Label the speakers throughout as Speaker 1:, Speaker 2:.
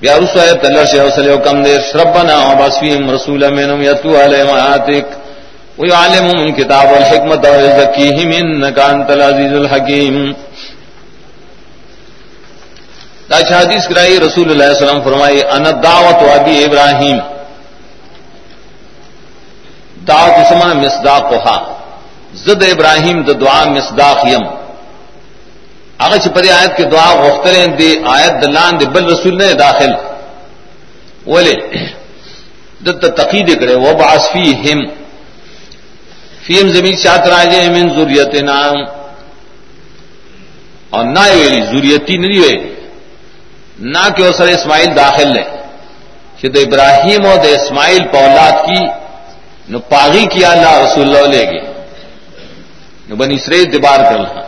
Speaker 1: بیا رسو ہے تلر شیخ صلی اللہ کم دیر. ربنا و وباسفیم رسول منم یتو علیہم آیاتک ویعلمهم کتاب والحکمت ویزکیہم انکا انت العزیز الحکیم. دا حدیث کرائی رسول اللہ علیہ وسلم فرمائی، انا دعوت ابی ابراہیم. دعوت اسما مصداقها. زد ابراہیم د دعا مصداق یم اگر چپری آیت کی دعا غختریں دی آیت دلان دی بل رسول نے داخل۔ ولے دت تقید کرے وہ باس فی ہم زمین شاط راجے من ضروریت نام اور نہ ویلی ضروریتی نہیں ہوئے۔ نہ کہ وہ سر اسماعیل داخل لے۔ کہ تو ابراہیم اور اسماعیل پولاد کی، نو پاغی کیا اللہ رسول اللہ لے گے نو بنی اسرائیل دبار کر لہا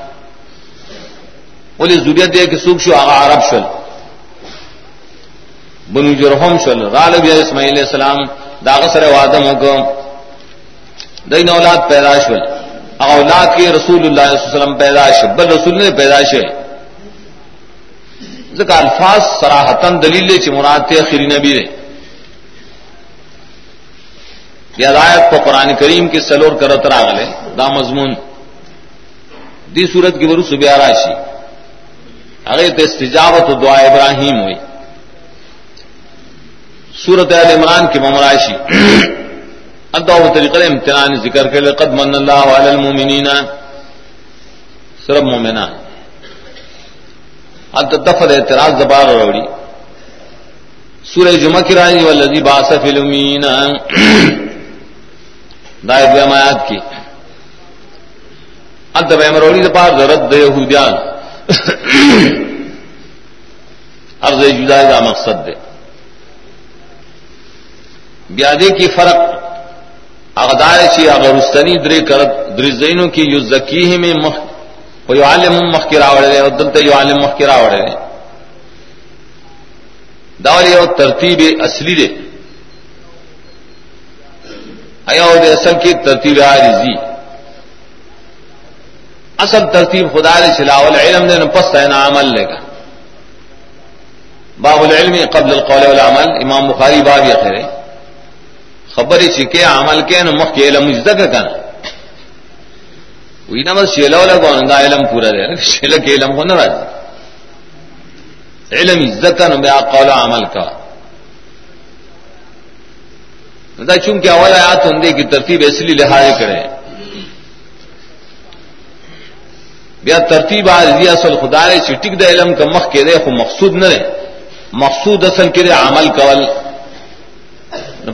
Speaker 1: بولی ضروریت ہے کہ سوکھ شو؟ آغا عرب شل بنو جرحم شل غالب یا اسماعیل علیہ السلام داغ سر وادم حکم دین اولاد پیدا شل اولاد کے رسول اللہ علیہ وسلم پیدا شل بل رسول نے پیدا شل ذکر الفاظ سراحتن دلیل چ مراد تے خری نبی نے یہ رایت کو قرآن کریم کی سلور کرت راغلے دا مضمون. دی صورت کی برو صبح راشی اگر استجابت دعا ابراہیم ہوئی۔ سورت عال عمران کی ممراشی اللہ طریقہ امتحان ذکر کے قد من اللہ علی المومنین سرب مومنا اب دفر اعتراض زبار روڑی۔ سورہ جمعہ کی رائے والذی باسف الامین۔ دائد بیمایات کی۔ اب دب امروڑی دپار رد یہودیان۔ ارض جدا کا مقصد دے۔ بیادے کی فرق اغدار چی اگر استنی درے کرت درزینوں کی یو زکی میں مخ یو عالم مخ کی دے اور دلتا یو عالم مخ کی دے داولی او ترتیب اصلی دے۔ ایا دے اصل کی ترتیب عارضی۔ اصل ترتیب خدا نے چلاول علم دے پس ہے نا عمل لے گا۔ باب العلم قبل القول والعمل، امام بخاری باب یہ خیر خبر ہی چکے عمل کے نہ مخ کے علم مجدہ کا کنا۔ وہی نہ بس شیلا والا کون دا علم پورا دے۔ شیلا کے علم کو نہ راضی علم عزت کا نہ بیا قول عمل کا۔ چونکہ اول آیات ہوں کی ترتیب اس لیے لحاظ کرے۔ بیا ترتیب آ اصل خدا نے چٹک د علم کا مخ کے دے، خو مقصود نہ رہے مقصود اصل کے دے عمل کول۔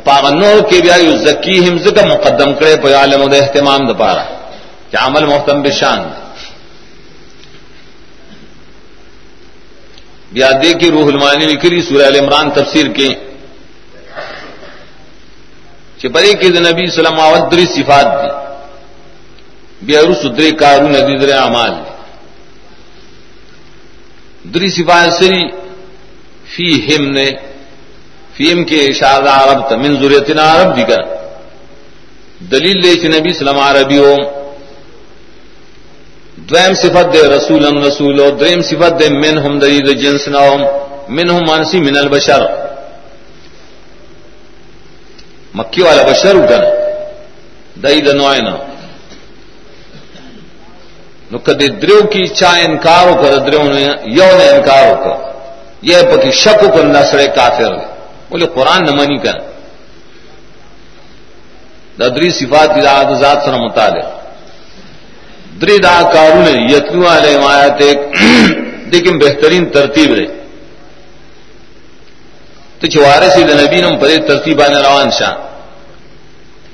Speaker 1: پاغنور کے بیا یو زکی ہمز کا مقدم کرے پہ عالم دے اہتمام د پارا۔ کہ عمل محتم بشان بیا دے کی روح المانی لکھری سورہ ال عمران تفسیر کے۔ چپری کے نبی سلام آودری صفات دی بیرو سدری کارو ندی در امال دری سفا سری فی ہم نے فیم کے اشارہ عرب تمن ضرورت عرب دی کا. دلیل لے چ نبی سلم عربی ہو. دویم صفت دے رسول رسول ہو، دریم صفت دے من ہم دری د جنس نہ ہو من ہم مانسی من البشر. مکی والا بشر اٹھن دئی دنوائے نہ نو کدی دریو کی چا انکار ہو کر دریو نے یو نے انکار ہو یہ پکی شک کو نسڑے کافر بولے قرآن نہ منی کر. ددری صفات کی ذات ذات سر مطالعہ دری دا کارو یتنو والے آیات لیکن بہترین ترتیب رہے تو چوارے سے نبی نم پرے ترتیب آنے روان شاہ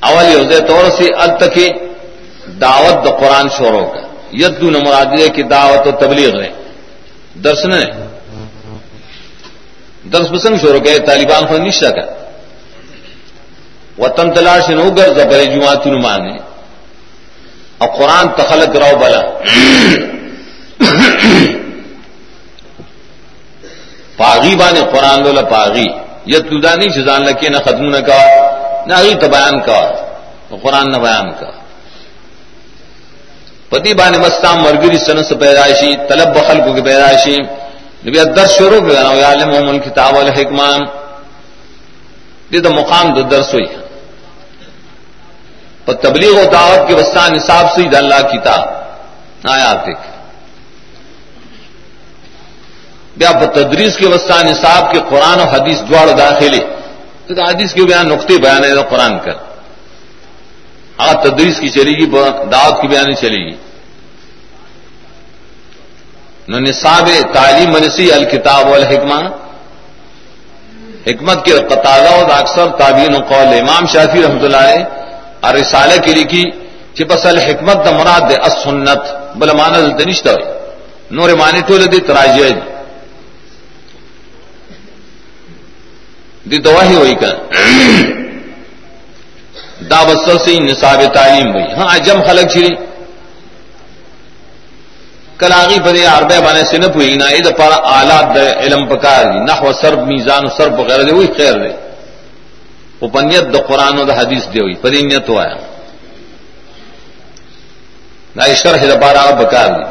Speaker 1: اول یہ طور سے ال تک دعوت دا قرآن شوروں کا یدو نمرادی کی دعوت و تبلیغ نے درس نے درس پسند شروع گئے طالبان کو نشا کا وطن تلاش نو گر زبر جماعت نمانے اور قرآن تخلق راؤ بلا۔ پاغی بانے قرآن لولا پاغی۔ یہ تدانی شزان لکے نہ ختم نہ کہا نہ تو بیان کہا قرآن نہ بیان کہا پتی بان مستام مرگری سنس پیدائشی طلب بخل کو پیدائشی نبی درس شروع بھی گنا عالم محمد کتاب الحکمان۔ یہ تو مقام دو درس ہوئی۔ اور تبلیغ و دعوت کے وسطہ نصاب سے اللہ کتاب آیا دیکھ۔ بیا تدریس کے وسطہ نصاب کے قرآن و حدیث دوڑ داخلے تو حدیث کے بیان نقطے بیان ہے قرآن کر۔ ہاں تدریس کی چلے گی دعوت کی بیان چلے گی۔ نو نصاب تعلیم منسی الکتاب والحکمہ۔ حکمت کے قطاضہ و اکثر تعبین و قول امام شافی رحمۃ اللہ علیہ اور رسالہ کی لکھی چپ اصل حکمت دا مراد دے السنت، بل مانا دنشتا ہوئی نور مانی ٹول دی تراجی دی دواہی ہوئی کر دا بسل سے نصاب تعلیم ہوئی ہاں اجم خلق چری کلاغی پر عربے بانے سے نہ پوئی نہ اد پر آلات دے علم پکار دی نحو سرب میزان و سرب وغیرہ دے وہی خیر دے وہ پنیت د قرآن و دا حدیث دے ہوئی پر نیت ہوا ہے نہ شرح دا بارہ بکار دی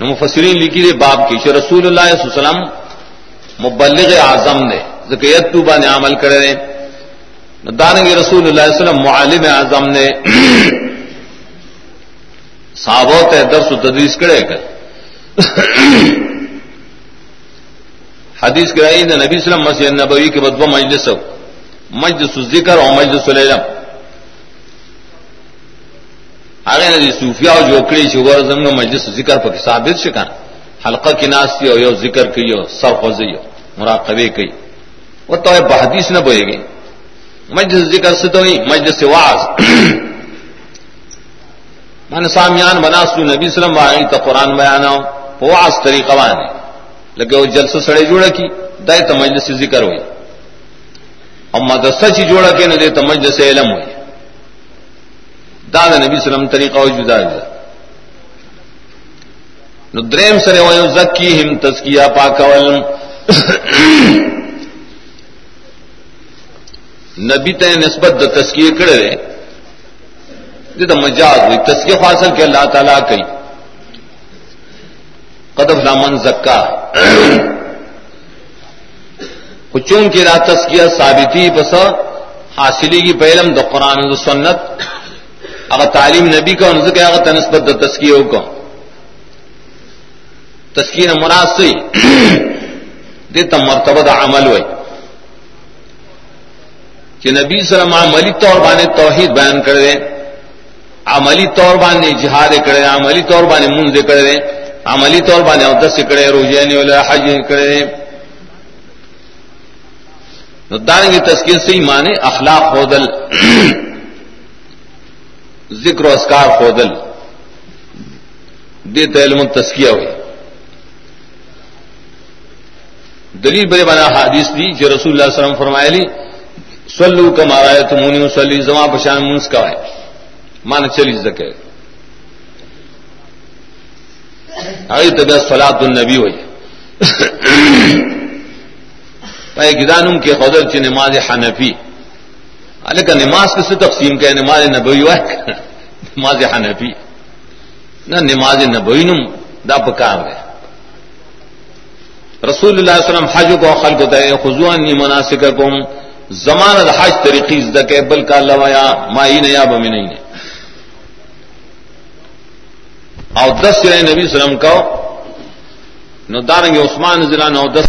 Speaker 1: مفسرین لکھی دے باپ کی شو رسول اللہ صلی اللہ علیہ وسلم مبلغ اعظم نے ذکیت تو بانے عمل کرے دانگی رسول اللہ علیہ وسلم معالم اعظم نے صحابہ تے درس و تدریس کرے کر حدیث کرائی نے نبی اسلم مسیح نبوی کے بدو مجلس ہو۔ مجلس ذکر اور مجلس العلم۔ آگے ندی جی صوفیا اور جوکڑی شگر زمن مجلس ذکر پر ثابت شکا حلقہ کی ناستی ہو یو ذکر کی ہو سر خوزی ہو مراقبے کی۔ وہ تو بحدیث نہ بوئے گی۔ مجلس ذکر سے تو ہی مجلس واز من سامیان بنا سو نبی سلم واغی تا قرآن بیانا وہ آس طریقہ وانے لگے وہ جلسہ سڑے جوڑا کی دائے تا مجلس ذکر ہوئی۔ اور مدرسہ چی جوڑا کے نہ دے تا مجلس علم ہوئی۔ دادا نبی سلم طریقہ ہو جدا جدا نو دریم سرے ویو زکی ہم تزکیہ پاکول نبی تے نسبت دا تزکیہ کڑے مجاز ہوئی۔ تسکیہ فاصل کے اللہ تعالیٰ کئی۔ قدف لامن زکا۔ چون کی رات تسکیہ ثابتی بس حاصلی کی پہلم د قرآن سنت، اگر تعلیم نبی کا ان سے اگر تنسبت د تسکیوں کو تسکین مناسب دیتا مرتبہ دا عمل ہوئی کہ نبی صلی عملی طور بانے توحید بیان کر دیں عملی طور بانے جہاد کرے عملی طور بانے منز کرے عملی طور بانے ادس کرے روزانی حج کرے دان کی تسکیر سے ہی مانے اخلاق خودل ذکر و اسکار خودل دیتا علم تسکیہ ہوئی۔ دلیل بڑے بنا حادث دی جو رسول اللہ علیہ وسلم فرمائے لی سلو کا مارا ہے تمونی وسلی زما پشان منس کا ہے۔ مان چلی سکے آئی تو بس النبی ہوئی۔ گدان کے خدر چی نماز حنفی۔ ارے کا نماز کس تقسیم کے نماز نبوی ہوا نماز حنفی۔ نہ نماز نبوی نم، دا پکار ہے۔ رسول اللہ علیہ وسلم حج کو خلق ہوتا ہے خزوان نی زمان الحج طریقی زدک بل کا لوایا مائی نیا بمی نہیں او دس رہے نبی سلم کو نو دارنگ عثمان ضلع نو دس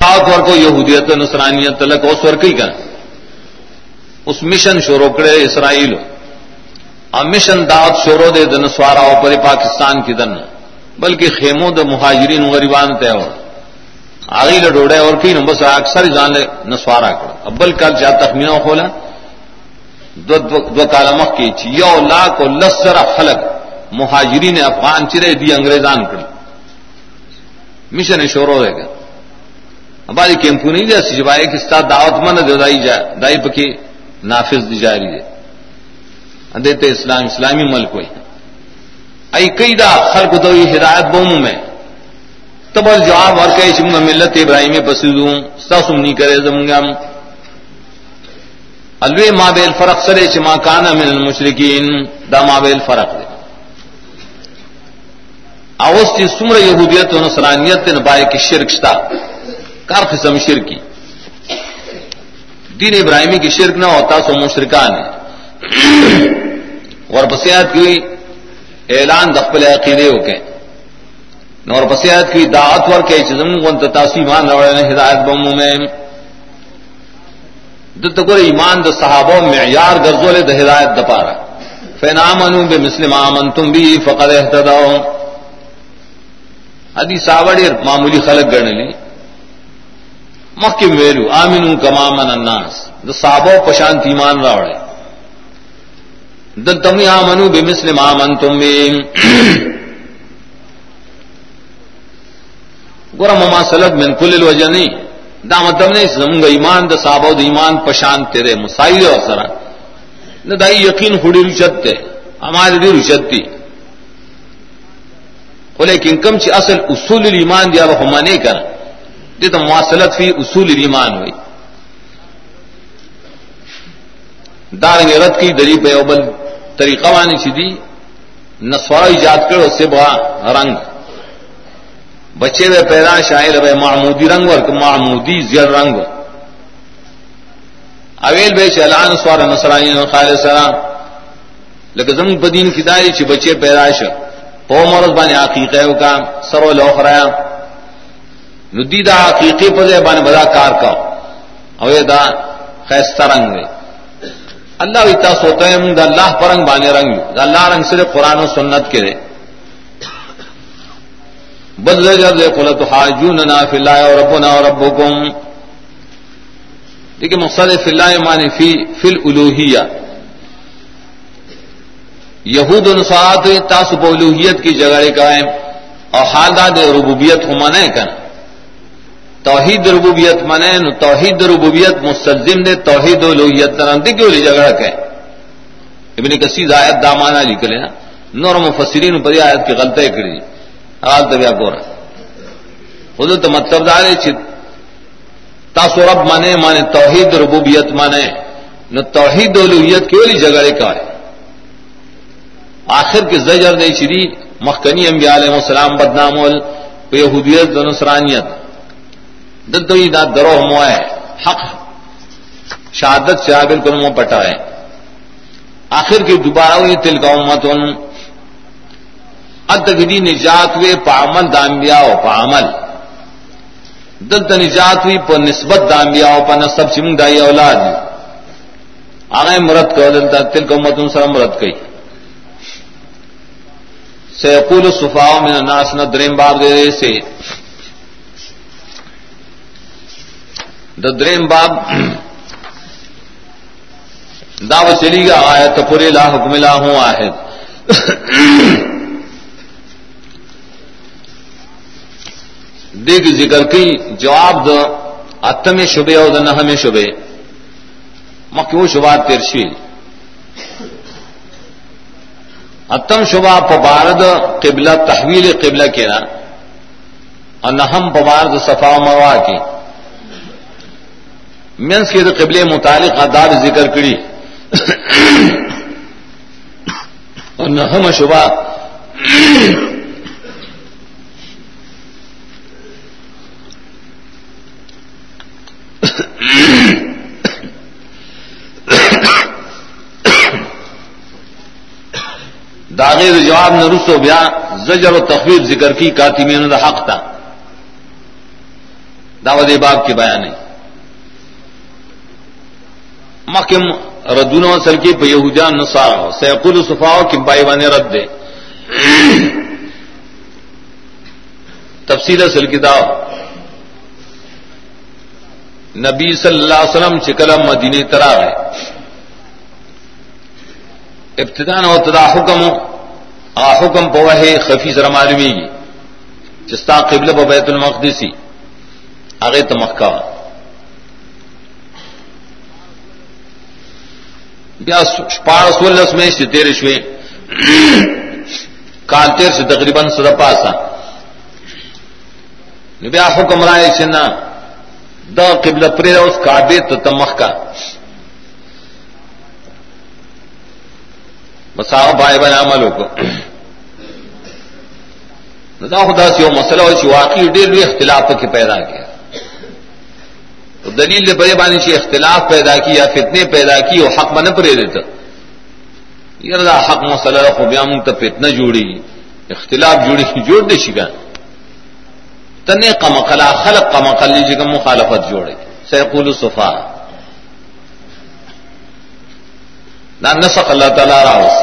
Speaker 1: دعوت ور کو یہودیت نصرانیت تلک اس ور کی اس مشن شروع کرے اسرائیل. اور مشن دعوت شروع دے دن سوارا پر پاکستان کی دن. بلکہ خیموں د مہاجرین غریبان تے اور. آگی لڈوڑے اور کی بس اکثر جان لے نسوارا کر. ابل کل جا تخمینہ کھولا. دو, دو, دو کالمخ کی چی. یو لاکھ و لسر خلق مہاجرین افغان چرے دی انگریزان کر. مشن شروع دے گا ہماری کیمپو نہیں جیسی جبائے کہ ستا دعوت مند دے دائی جائے دائی پکی نافذ دی جاری دے دیتے اسلام، اسلامی ملک ہوئی۔ ای کئی دا خلق دو ہدایت بوم میں۔ تب جواب اور کہ چمگا ملت ابراہیم پسیدوں ستا سمنی کرے زمگا الوے ما بیل فرق سرے چما کانا من المشرکین، دا ما بیل فرق دے۔ اوس چې څومره يهوديت او نصرانيت نه پای کې شرک شتا۔ کار قسم شرکی. دین ابراہیمی کی شرک نہ ہوتا، سو مشرکان ہے اور بسیات کی اعلان دخل عقیدے ہو کے۔ اور بسیات کی دعوت ور کے چزم کو تاسیمان روڑے نے ہدایت بموں میں۔ دتکر ایمان د صحابہ معیار گرزول د ہدایت دپارا فینامنو بے مسلم آمن تم فقد احتداؤ ادی ساوڑی معمولی خلق گڑنے لی ویلو آمین کما من الناس. د صحابو پشانت ایمان راوڑے. دل تم آمنو بے مسلم آمن تم بھی گورا مما سلط من کل الوجہ نہیں دا مطلب نہیں زمگ ایمان د صحابو د ایمان پشانت تیرے، مسائی اور سرا نہ دائی یقین خڑی رچت تے ہمارے دی رچت تھی لیکن کم چی اصل اصول ایمان دیا وہ ہما نہیں کر یہ تو مواصلت فی اصول ایمان ہوئی دارنگ رت کی دری پہ اوبل طریقہ وانی چی دی نسوارا ایجاد کر اس سے رنگ بچے وے پیدا شاعر وے معمودی رنگ اور معمودی زیر رنگ اویل بے چلان سوار نسرائین اور خال سلام لیکن زم بدین کی داری چی بچے پیدائش پو مرض بانی عقیقے کا سرو لوخ رہا ندی دا عقیقی پزے بانی بدا کار کا. اوے دا خیستہ رنگ دے. اللہ اتا سوتا ہے دا اللہ پرنگ بانی رنگ دا اللہ رنگ صرف قرآن و سنت کے دے. بدل جب دے قلت تو حاجوننا فی اللہ و ربنا و ربکم. لیکن مقصد فی اللہ معنی فی فی الالوہیہ. یہود نسات تاس بولوہیت کی جگہ قائم اور حالات ربوبیت کو منے توحید ربوبیت منے نو توحید ربوبیت مستلزم نے توحید الوحیت ترندی کی والی جگہ کہ ابن کثیر آیت دامانا لکھ لینا نور مفسرین پر آیت کی غلطی کری۔ حال دبیا کو رہا خود تو مطلب دار تاسو رب مانے مانے توحید ربوبیت مانے نو توحید الوحیت کی والی جگہ کا ہے آخر کے زجر نے چری مخکنی انبیاء علیہ السلام بدنام یہودیت و نصرانیت۔ دد دا درو موائے حق شہادت سے بالکل منہ پٹا ہے۔ آخر کی دوبارہ ہوئی تل کا امت ان ادگری نجات ہوئے پامل دامبیا ہو پامل دلت نجات ہوئی پر نسبت دامبیا ہو پر نصب سمنگ دائی اولاد۔ آگے مرد کو دلتا تل کا امت ان سر مرد کئی سیقول صفاء من الناس، نہ دریم باب دے سے۔ دا دریم باب دعو چلی گا آیت پوری لا حکم لا ہوں آہد دیکھ ذکر کی جواب دا اتم شبے اور دا نہ شبے مکیوں شبات ترشیل اتم شبہ پبارد قبلہ تحویل قبلہ کے نا اور نہم پبارد صفا مروا کی مینس کے قبل متعلق آداب ذکر کری اور نہم شبہ داغیر جواب نہ رسو بیا زجر و تخویف ذکر کی کاتی میں حق تھا دعوت باب کی بیان نہیں محکم ردون وصل کی پہ یہودیان نصارا سیقول صفاؤ کی بائی بانے رد دے. تفصیل اصل کی دعو نبی صلی اللہ علیہ وسلم چکلم مدینی ترا ہے. ابتدان و تدا حکم آ حکم پو ہے خفی سر معلومی گی. چستا قبل بیت المقدسی. آگے تو مکہ بیا پارس ولس میں سے تیرے شوے کال تیر سے تقریباً سدا پاسا نو بیا حکم رائے چنا دا قبل پرے اس کعبے تو تمخ کا بسا بھائی بنا عمل کو دا خدا سے وہ مسئلہ ہو واقعی ڈیر بھی اختلاف کے پیدا کیا تو دلیل نے بڑے بانی سے اختلاف پیدا کی یا فتنے پیدا کی، وہ حق من پرے دیتا یہ رضا حق مسئلہ خوبیام تو فتنہ جوڑی، اختلاف جوڑی، جوڑ دے شکا تنے قمقلا خلق قمقل لیجیے کا مخالفت جوڑے۔ سیقول صفا۔ نہ نسق اللہ تعالی راوس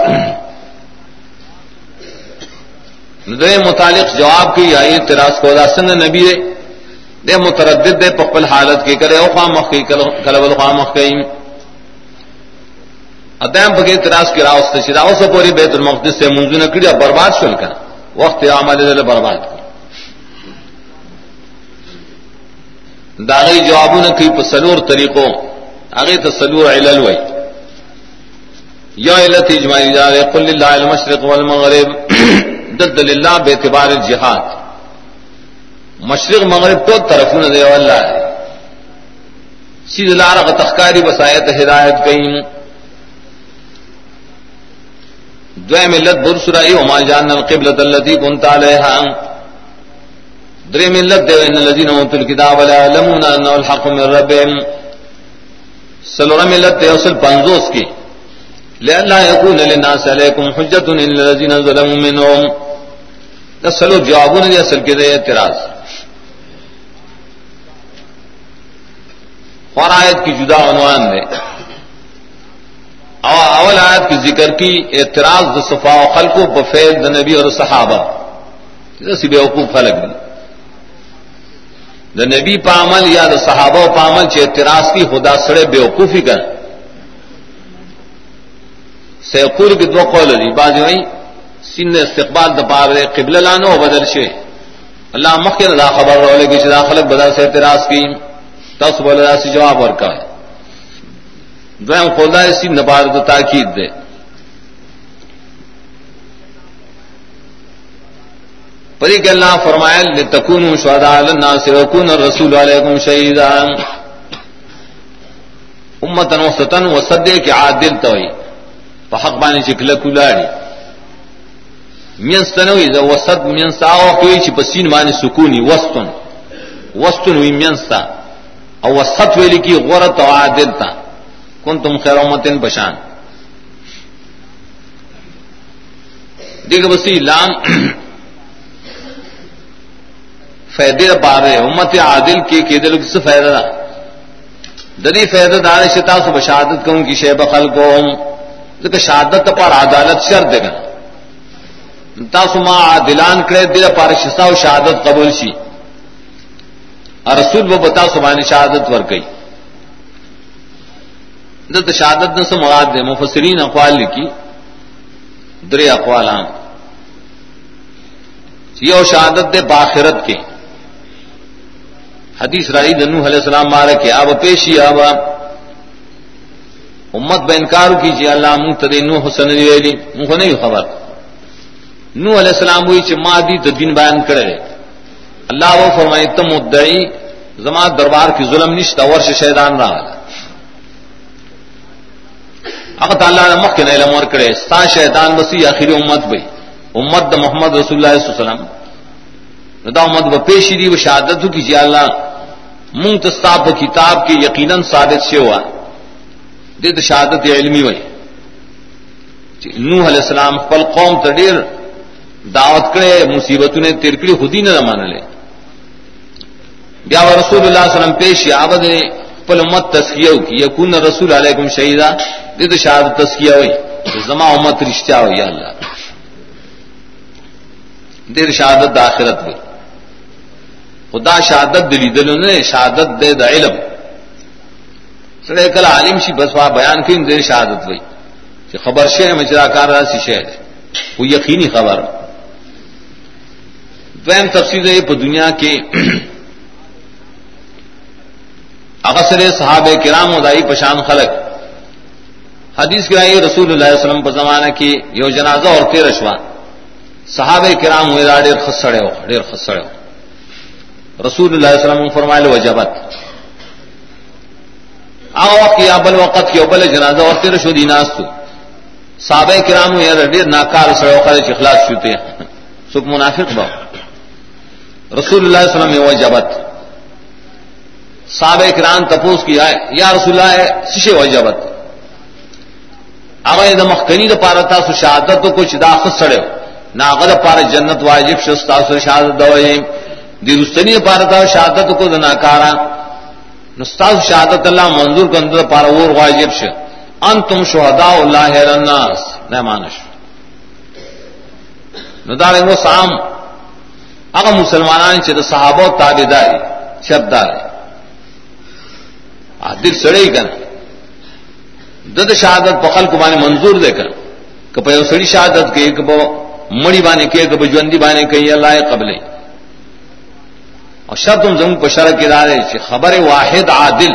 Speaker 1: دے متعلق جواب کی آئی تراس کو، دا سنگ نبی دے متردد دے پپل حالت کی کرے، او خواہ مخ کی کلبل خواہ مخ کی ادیم پکی تراس کی راوس سے راو سے پوری بیت المقدس سے منزو نہ کڑیا برباد شل کر۔ وقت عمل دل برباد کر۔ داغی جوابوں نے کی سلور طریقوں۔ آگے تو سلور علل وئی۔ یا علت اجماعی جا قل اللہ المشرق والمغرب، دد للہ بے اعتبار جہاد مشرق، مغرب تو طرف نہ دے اللہ ہے سید لار کا تخکاری بسایت ہدایت کہیں دو ملت برسرائی وما جان القبلة التي كنت عليها. در ملت دے ان الذين اوتوا الكتاب لا يعلمون انه الحق من ربهم. سلور ملت دے، اصل پنزوس کی. لئلا يكون للناس عليكم حجة الا الذين ظلموا منهم. سلو جوابوں نے اصل کے دے اعتراض. اور آیت کی جدا عنوان دے اول آیت کی ذکر کی اعتراض د صفا و خلق و بفید د نبی اور صحابہ۔ سی بے وقوف خلق دی د نبی پامل یا د صحابہ و پامل چ اعتراض کی خدا سڑے بے وقوفی کر۔ سیقول کی دو قول دی۔ بعض وئی سن استقبال د پار قبل لانو بدل شے۔ اللہ مخیر دا خبر رولے کی چدا خلق بدا سے اعتراض کی۔ تس بولا سی جواب اور کا دویم خدا سی نبار تو تاکید دے پری کے اللہ فرمایا لتکون شہداء للناس وکون الرسول علیکم شہیدا امتن وسطن وصدے کے عادل توئی فحق بانی چکل کلاڑی مینستنوی ذا وسط مینستا او کوئی چی پسین مانی سکونی وسطن. وسطن وی مینستا او وسط ویلی کی غورت و عادل تا. کن تم خیر امتن پشان. دیکھ بسی لام فائدے پا امت عادل کے کہ دل کس فائدہ دا. دلی فائدہ دار شتا سو بشادت کہوں کی شیب خلقوں لیکن شہادت پر عدالت شر دے گا. تاسو ما عادلان کرے، دل پار شتا شہادت قبول شی رسول وہ بتا سبحان شہادت ور گئی دت شہادت نہ مراد دے، مفسرین اقوال لکھی، درے اقوال ہاں یہ شہادت دے باخرت کے۔ حدیث رائی دنو علیہ السلام مارا کے۔ اب پیشی اب امت بہ انکار کیجیے اللہ منہ تدے نو حسن ویلی۔ منہ نہیں خبر۔ نو علیہ السلام ہوئی چھ ماں دی تو دین بیان کرے اللہ وہ فرمائے تم مدعی، زما دربار کی ظلم نشتا، ورش شیطان رہا اقت اللہ نے مخ کے نیلم اور کرے ستا شیطان بسی آخری امت بھئی. امت دا محمد رسول اللہ صلی اللہ علیہ وسلم. دا امت با پیشی دی و شہادت کی جی اللہ مونگ تستاب کتاب کی یقیناً ثابت سے ہوا. دید شہادت علمی ہوئی. جی، نوح علیہ السلام پل قوم تڈیر دعوت کرے، مصیبتوں نے ترکڑی خود ہی نہ مان لے بیا رسول اللہ علیہ وسلم پیش آبد نے پل امت تسکیہ کی یکون رسول علیکم شہیدہ دے تو شہادت تسکیہ ہوئی زما امت رشتہ ہوئی اللہ دیر شہادت دا آخرت ہوئی خدا شہادت دلی دل نے شہادت دے دا علم. سڑے کل عالم شی بس وہاں بیان کی دیر شہادت ہوئی کہ خبر شہ مجرا کار سی شہر وہ یقینی خبر. دویم تفصیل ہے دنیا کے اکثر صحابہ کرام ادائی پشان خلق. حدیث کرائی رسول اللہ علیہ وسلم پر زمانہ کی یو جنازہ اور تیر اشوان صحابہ کرام ہوئے دا ڈیر خسڑے ہو ڈیر خسڑے ہو رسول اللہ علیہ وسلم فرمائے وجبت. آغا وقت یا بل وقت کی بل جنازہ اور تیر شو دیناز تو صحابہ کرام ہوئے ڈیر ناکار سڑے وقت اخلاص شوتے ہیں سکھ منافق با رسول اللہ علیہ وسلم وجبت. صاب کران تپوس کیا ہے یا رسول اللہ ہے سشے وجبت اگر دم مخکنی دا پارا تھا سو شہادت تو کچھ دا خود سڑے۔ نہ اگر جنت واجب شستا سو شہادت دوئے دی رستنی دا پارا تھا شہادت کو دا ناکارا۔ نستاز شہادت اللہ منظور کو اندر پارا اور واجب ش انتم شہداء اللہ الناس۔ نہ مانش ندارے وہ سام۔ اگر مسلمانان چھ صحابہ تابداری شبدار ہے دل سڑے کر دد شہادت پخل کو بانے منظور دے کر کہ سڑی شہادت کے کہ مڑی بانے کے کہ جوندی بانے کے اللہ قبل اور شب تم زم پشر کے دارے خبر واحد عادل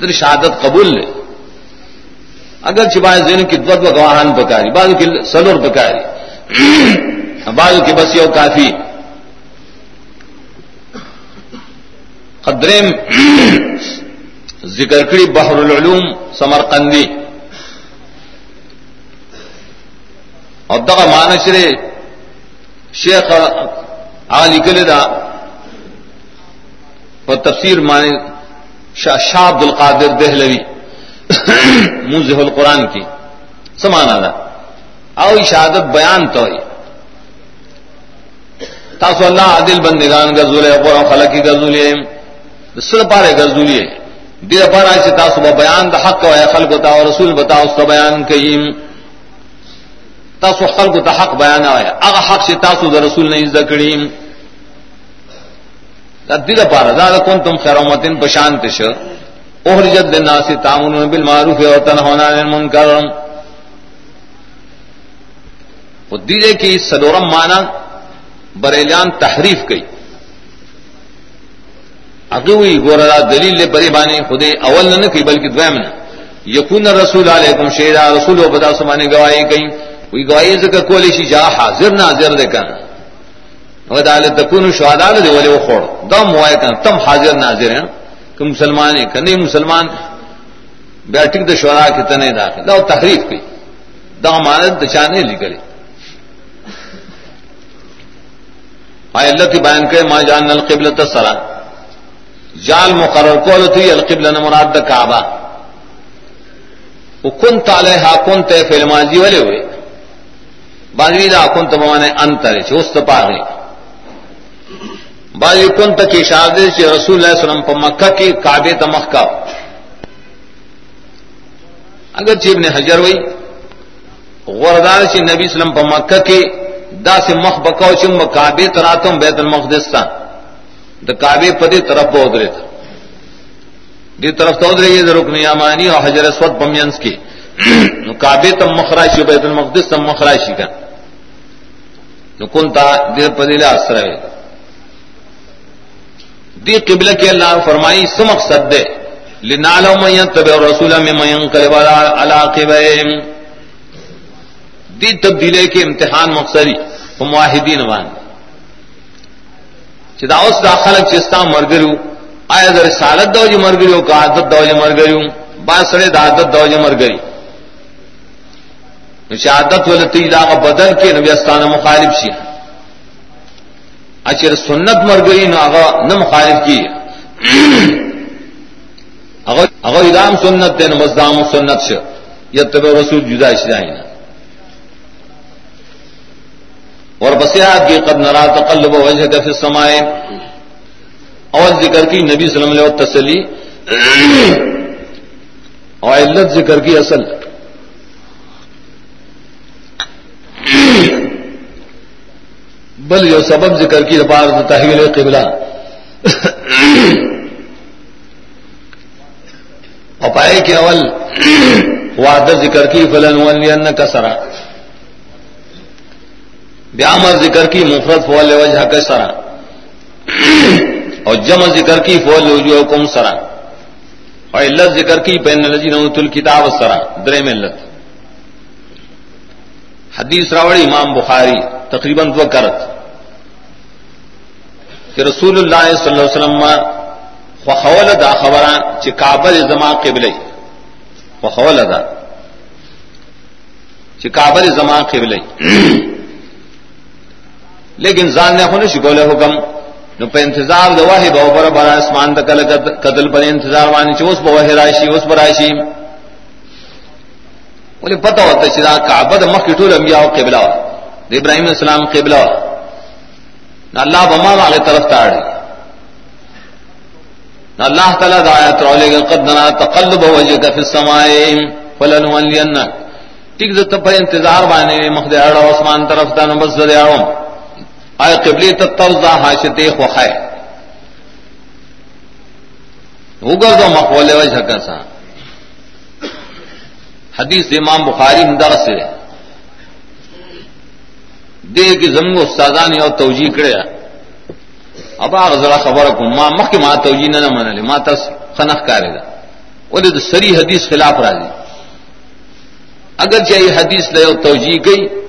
Speaker 1: دل شہادت قبول لے۔ اگر چپائے زین کی دو گواہان پکاری بعض کی سلور پکاری۔ بعض کی بس یہ کافی۔ قدرے ذکر کری بحر العلوم سمرقندی. اور دغا مانچرے شیخ علی کلدا اور تفسیر مانے شاہ عبد القادر دہلوی منزہ القرآن کی سمانا تھا او شہادت بیان تو تاسو اللہ عادل بندگان گزولے قرآن خلقی گزولے سر پارے گزولے دیر پر پارا سے تاسو بیان دا حق و خلق تا اور رسول بتا اس کا بیان کئیم. تاسو خلق تا حق بیان آیا. اگر حق سے تاسو دا رسول نہیں ذکریم دیر پارا، دا کنتم خیر امتن پشانت ش اخرجت للناس تعملون بالمعروف و تنهون عن المنکر. وہ دیجے کی سدورم مانا بریلیان تحریف کی اگوی گورا دلیل لے پری بانے خودے اول نہ کی بلکہ دویم نہ یکون رسول علیکم شیرا رسول و بدا سمانے گواہی کہیں کوئی گواہی ذکر کولی شی جا حاضر نہ حاضر دے کنا ودا لے تکون شہداء دے ولے وہ خور دم وای کنا تم حاضر، ناظر ہیں کہ مسلمان ہے کنے مسلمان. بیٹھک دے شہداء کے تنے داخل. دا تحریف کی دا امانت دچانے لگلے آئے اللہ کی بیان کرے ما جان القبلۃ الصلاۃ جال مقرر کول تھی القبل نہ مراد دا کعبہ. وہ کن تالے ہا کن تے فلم جی والے ہوئے. باجری دا کن تو مانے انتر چوست پاگے باجری کن تک اشارے سے رسول اللہ صلی اللہ علیہ وسلم پر مکہ کی کعبے تمکہ اگر چیب نے حجر ہوئی غردار سے نبی اسلم پر مکہ کے دا سے مخ بکاؤ چم کعبے تراتم بیت المقدستان دا کعبے پدی طرف بہت رہے تھا. دی طرف تو ادرے یہ رکن یامانی اور حجر اسود بمینس کی کعبے تم مخراشی، بیت المقدس تم مخراشی کا. نو کنتا دیر پدی لے اثر ہے دی قبلہ کے اللہ فرمائی، سو مقصد دے. لنالو من تبع رسول میں من ينقلب على عقبهم دی تبدیلے کے امتحان مقصدی معاہدین وان. چې دا اوس دا خلک چې ستا مرګرو آیا د رسالت د مرګرو کا عادت د مرګرو با سره د عادت د مرګري نو چې عادت ولته دا بدل کې نبی استانه مخالف شي اچر سنت مرګري نو هغه نه مخالف کی. هغه هغه ادام سنت ته مزدام سنت شه یتبع رسول جدا شي نه اور بسیات کی قد نرا تقلب وجہ کا فی السمائے اور ذکر کی نبی صلی اللہ علیہ وسلم تسلی۔ اور علت ذکر کی اصل۔ بل جو سبب ذکر کی رپار تحویل قبلہ۔ اپائے کے اول وعدہ ذکر کی فلن ولین کا سرا۔ بیامر ذکر کی مفرت فول وجہ کا سرا۔ اور جمع ذکر کی فول وجو کم سرا۔ اور علت ذکر کی بین الجی نوت الکتاب سرا در ملت حدیث راوڑی امام بخاری تقریباً دو کرت۔ کہ رسول اللہ صلی اللہ علیہ وسلم فخول دا خبران چی کابل زما قبلی فخول دا۔ چی کابل زما قبلی لیکن زان نے خونی شکول حکم۔ نو پہ انتظار دا واحد او پر برا اسمان دا کل قتل پر انتظار باندې وانی چی اس بواہی رائشی، اس برائشی ولی پتہ ہوتا چی دا کعبہ دا مخی طول انبیاء قبلہ دا ابراہیم علیہ السلام قبلہ نا اللہ بما واغی طرف تاڑی۔ اللہ تعالیٰ دایات رولے گا قد ننا تقلب وجہ کا فی السمائے فلنولین ٹک دت پر انتظار بانے مخد اڑا عثمان طرف تا نبس دے اڑم آئے قبلی تتوزا حاشتے خوخائے اگر دو مقبول وجہ کا سا۔ حدیث امام بخاری مدر سے دے کی زمین استادانی اور توجیہ کرے۔ ابا غزرا خبر کو ما مخ ما توجی نہ منل ما تس خنخ کارے دا ولید سری حدیث خلاف راضی۔ اگر چاہیے حدیث لے توجی گئی۔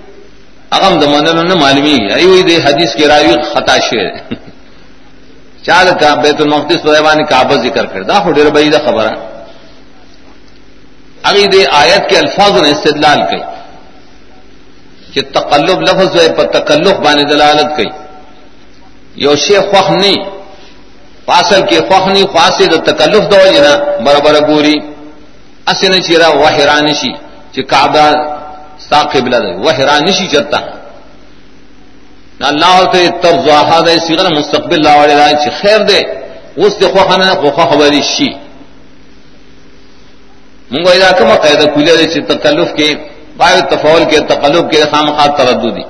Speaker 1: اغم د منل نہ معلومی. ایو دے حدیث کی راوی خطا شعر چال کا بیت المقدس دیوان کعبہ ذکر کر. دا ہو ډیر بئی دا خبر اگی دے آیت کے الفاظ نے استدلال کی کہ تقلب لفظ ہے پر تکلف بانے دلالت کی یو شی خوخ نی. فاصل کې خوخ نی فاصل تکلف دو جنا برابر ګوري اسنه چیرې وحران شي چې کعبه ستا قبله ده وحران شي چرتا۔ الله ته طرز هذا صيغه مستقبل لا وړي چې خیر ده اوس د خوخ نه خوخه خبري شي مونږه دا کومه قاعده کوله چې تکلف کې باید تفاول کې تکلف کې خامخا ترددي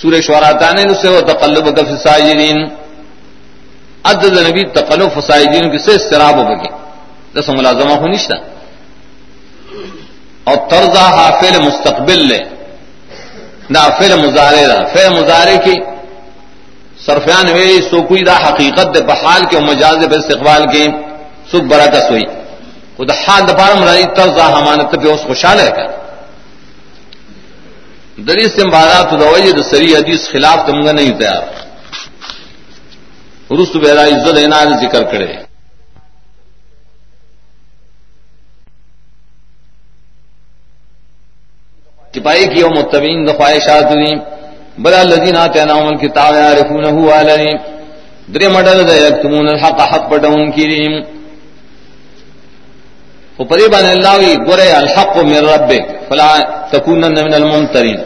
Speaker 1: سورہ شعراء تانے سے وہ تقلب کا فسائرین عدد نبی تقلب فسائرین کی سے استراب ہو گئے دس ملازمہ ہو نشتا۔ اور طرزہ حافل مستقبل لے نہ فل مظاہرے دا۔ فعل مظاہرے کی سرفیان ویری سو کوئی دا حقیقت دے بحال کے مجاز پہ استقبال کے سکھ برکس ہوئی۔ خود حال دفار مرائی طرزہ حمانت پہ اس خوشحال ہے کر دری سے بارات دوئی د سری حدیث خلاف تم گا نہیں تیار۔ رست بہرا عزت اینا ذکر کرے۔ چپائی کی وہ متبین دفائشات ہوئی بلا لذین آتے نام کتاب عارفون علی درې مڈل د یکتمون الحق حق پټون کی او وہ باندې الله وی ګره الحق من ربک، فلا تکونن من الممترین